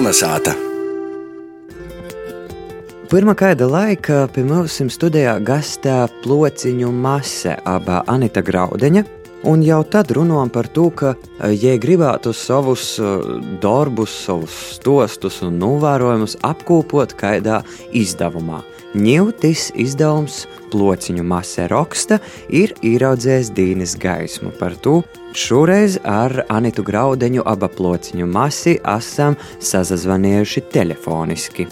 Kolnesāta! Pirmā kāda laika pie mums studijā gastā plociņu mase abā Anita Graudeņa. Un jau tad runājam par to, ka, ja gribētu savus darbus, savus stostus un novērojumus apkopot kādā izdevumā, Ņūtis izdevums plociņu mase raksta ir ieraudzējis Dīnes gaismu par to. Šoreiz ar Anitu Graudeņu aba plociņu masi esam sazvanījuši telefoniski.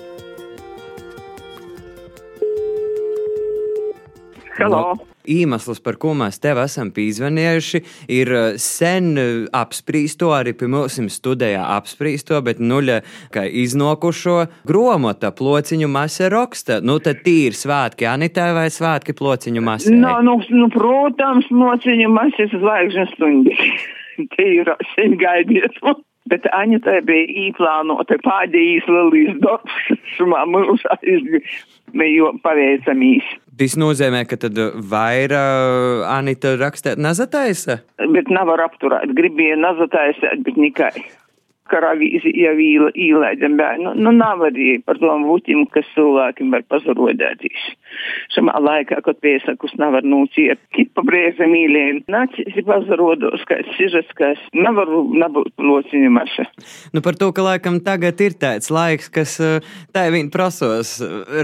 Hello. Iemesls, par ko mēs tev esam pīzvanījuši, ir eh, sen eh, apspriesto, arī pie mums studijā apspriesto, bet nuļa, iznokušo gromota plociņu masa raksta. Nu, tad tīri svētki Anitai vai svētki plociņu masai? No, nu, nu, protams, plociņu masas zvaigžņu stundi. Te ir sen gaidiet. Bet Aņetai bija īplānota pēdējais lielīs darbs, mūžā izgāja paveicamīs. Tas nozīmē, ka tad vairāk Anita rakstīt nazataisa? Bet nevar apturēt, gribēja nazataisēt, bet nekai karavīzi jau īlaidam bērnu. Nu, nav arī par tom vutim, kas cilvēkiem var pazarodētīs. Šamā laikā, kad piesakus nevar nūciet, kit pa brēza mīlēm, nācis pazarodos, kā sižas, kas nevaru nebūt lociņu maša. Nu, par to, ka laikam tagad ir tāds laiks, kas tā vien prasos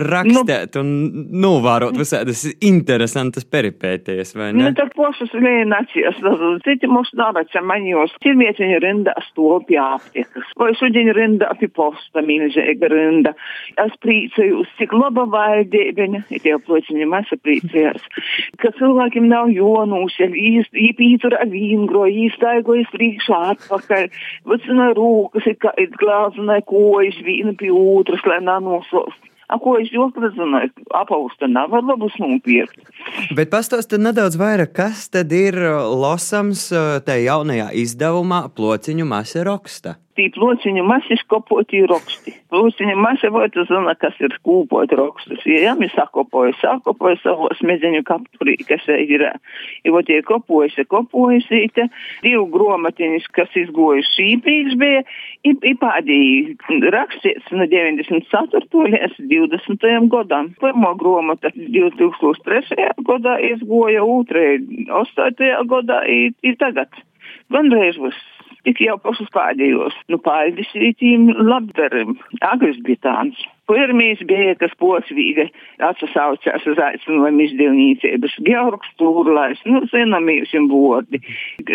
rakstēt nu, un novārot visādas interesantas peripēties, vai ne? Nu, tā pošas lēnācies, citi mūsu nāraca maņos, tirmietiņa rindā stopjā aptiekas. Vai šodien rinda pie posta milzīga rinda. Es priecājos, cik laba valdība, tie plociņi masa priecājās, ka cilvēkiem nav jonūs, ja īpītur ar vīngro, īstaigojas priekšā atpakaļ, vecina rūkas, ir glāzunai kojas, vīna pie otras, lai nanosost. A, ko es ļoti zināju, apausta nav labus nopirkt. Bet pastāstiet nedaudz vairāk, kas tad ir lasams tajā jaunajā izdevumā plociņu masa raksta? Tī plociņu masi skopoti roksti. Plociņu masi vai tu zina, kas ir kūpot rokstus. Ja jām ir sakopoja, sakopoja savu smedeņu kapturī, kas ir. I vot tie kopojas, kopojas, te divu gromatiņus, kas izgojuši šī priekš bija, i, i pādīja rakstīts no 94. līdz 20. gadam. Pirmo gromata 2003. gadā izgoja, otrai 8. gadā i, i tagad. Gandrīz viss tik jau pašus pēdējos. Nu, paldies rītīm labdarim. Tāds. Pirmīs bija, kas posvīga atsasaucās uz aicinājumu izdevniecības. Georgs Tūrlais, nu, zinamīsim vārdi.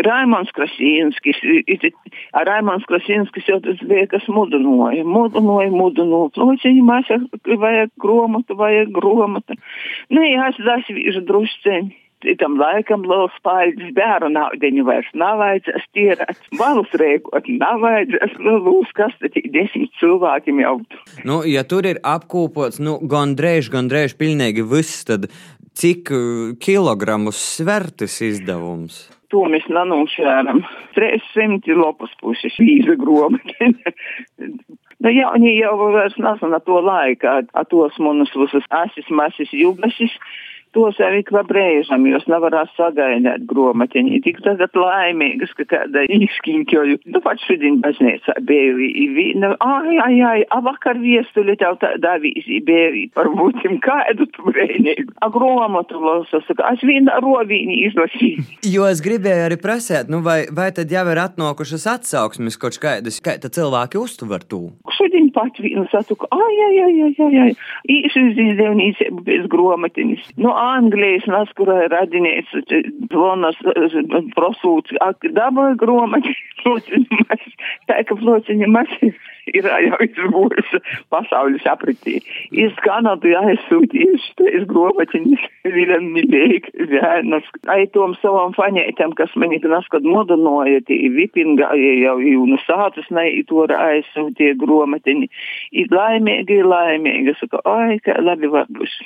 Raimons Krasīnskis, ar Raimons Krasīnskis jau tas bija, kas mudinoja, mudinoja, mudinoja. Lūciņi māsa, vajag gromatu, vajag gromatu. Nu, jāsas vīžu drusceņi tam laikam liels spaidzes bērnu naudiņu vairs nav vajadzēs tīrēt. Balus rēkot nav vajadzēs, nu, lūs, kas tad desmit cilvēkiem jau. Nu, ja tur ir apkūpots, nu, gandrīz, gandrīz pilnīgi viss, tad cik kilogramus svertis izdevums? To mēs nanūšēram. 300 lopas puses vīza groba. Nu, ja viņi jau vairs nezina to laiku, tos monus visas asis, masis, jubasis, tos jau ik pa brēžam, jūs nevarās sagaidāt gromatiņi. Tik tagad laimīgas, ka kāda izkiņķoju. Nu, pats šodien baznīcā biju, nu, ai, ai, ai, a vakar viestuļi tev tādā vīzī biju par būtim kādu tu brēnīgu. A gromatu lausa, saka, es vienu rovīni izlasīju. Jo es gribēju arī prasēt, nu vai, vai tad jau ir atnākušas atsauksmes kaut kādas, kā tad cilvēki uztver to? Šodien pat vienu satuku, ai, ai, ai, ai, ai, īši izdevnīcību bez gromatiņas. Nu, Anglijas naskurai radinieci, Lonas prosūts, dabūja gromaņi, flociņa mas, tā ka flociņa mas ir jau izbūrusi pasaules apritī. Iz Kanadu aizsūtījuši tais gromaņiņas, viļam mīlēk, zēnas. Ai tom savam faņētam, kas mani naskad modanoja, tie vipingā jau jūnu sācis, ne, to aizsūtīja gromaņiņi. Ir laimīgi, ir laimīgi, saka, ai, kā labi varbūt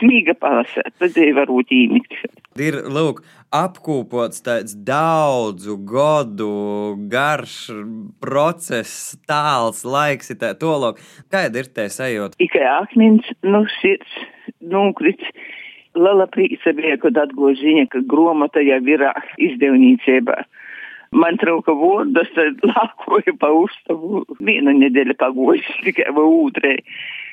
smīga pavasara, tad varbūt īmīt. Ir, lūk, apkūpots tāds daudzu gadu garš process, tāls laiks, tā tolok. Kāda ir tā sajūta? Tikai akmens, nu, sirds, nukrits. Liela prīca bija, kad atgoja ziņa, ka gromata jau ir izdevniecībā. Man trūka vārdas, tad lākoju pa uztavu. Vienu nedēļu pagojusi tikai vai ūtrē.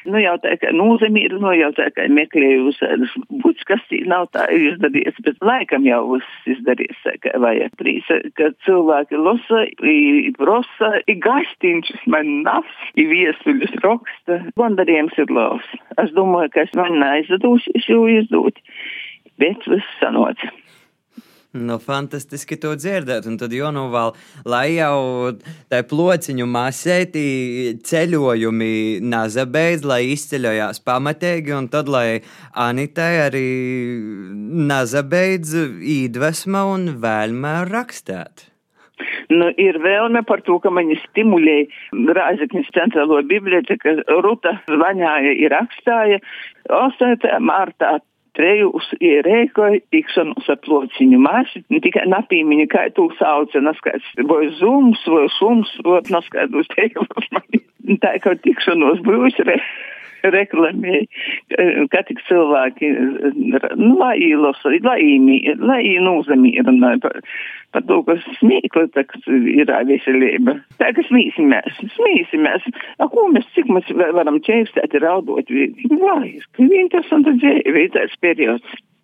Nu, jau tā kā nūzemīra, nu, jau tā kā meklēju uzsēdus būtis, kas nav tā izdarījies, bet laikam jau viss izdarījies, kā vajag. Prīsa, ka cilvēki losa, i prosa, i gastiņšus man nas, i viesuļus raksta. Gandarījums ir labs. Es domāju, ka es man neaizdodūsies jau izdot, bet viss sanots. Nu, fantastiski to dzirdēt. Un tad jau nu vēl, lai jau tā plociņu masētī ceļojumi nazabeidz, lai izceļojās pamatīgi, un tad, lai Anitai arī nazabeidz īdvesma un vēlme rakstēt. Nu, ir vēlme par to, ka mani stimulē Rāzaknis centrālo biblioteka Ruta zvanāja ir rakstāja 8. martā trejus ierēkoja tikšanos ar plociņu māsu, tikai napīmiņu, kā tu sauca, naskaidrs, vai zums, vai sums, vai naskaidrs teikums man. Tā kā tikšanos būs re, reklamēja, ka tik cilvēki, nu, lai īlosa, lai īmī, lai īnūzamīra par, par to, ka smīkla ir veselība. Tā ka smīsimies, smīsimies. A, ko mēs, cik mēs varam ķēpstēt, raudot, vai, ka interesanta dzīve, tāds periods.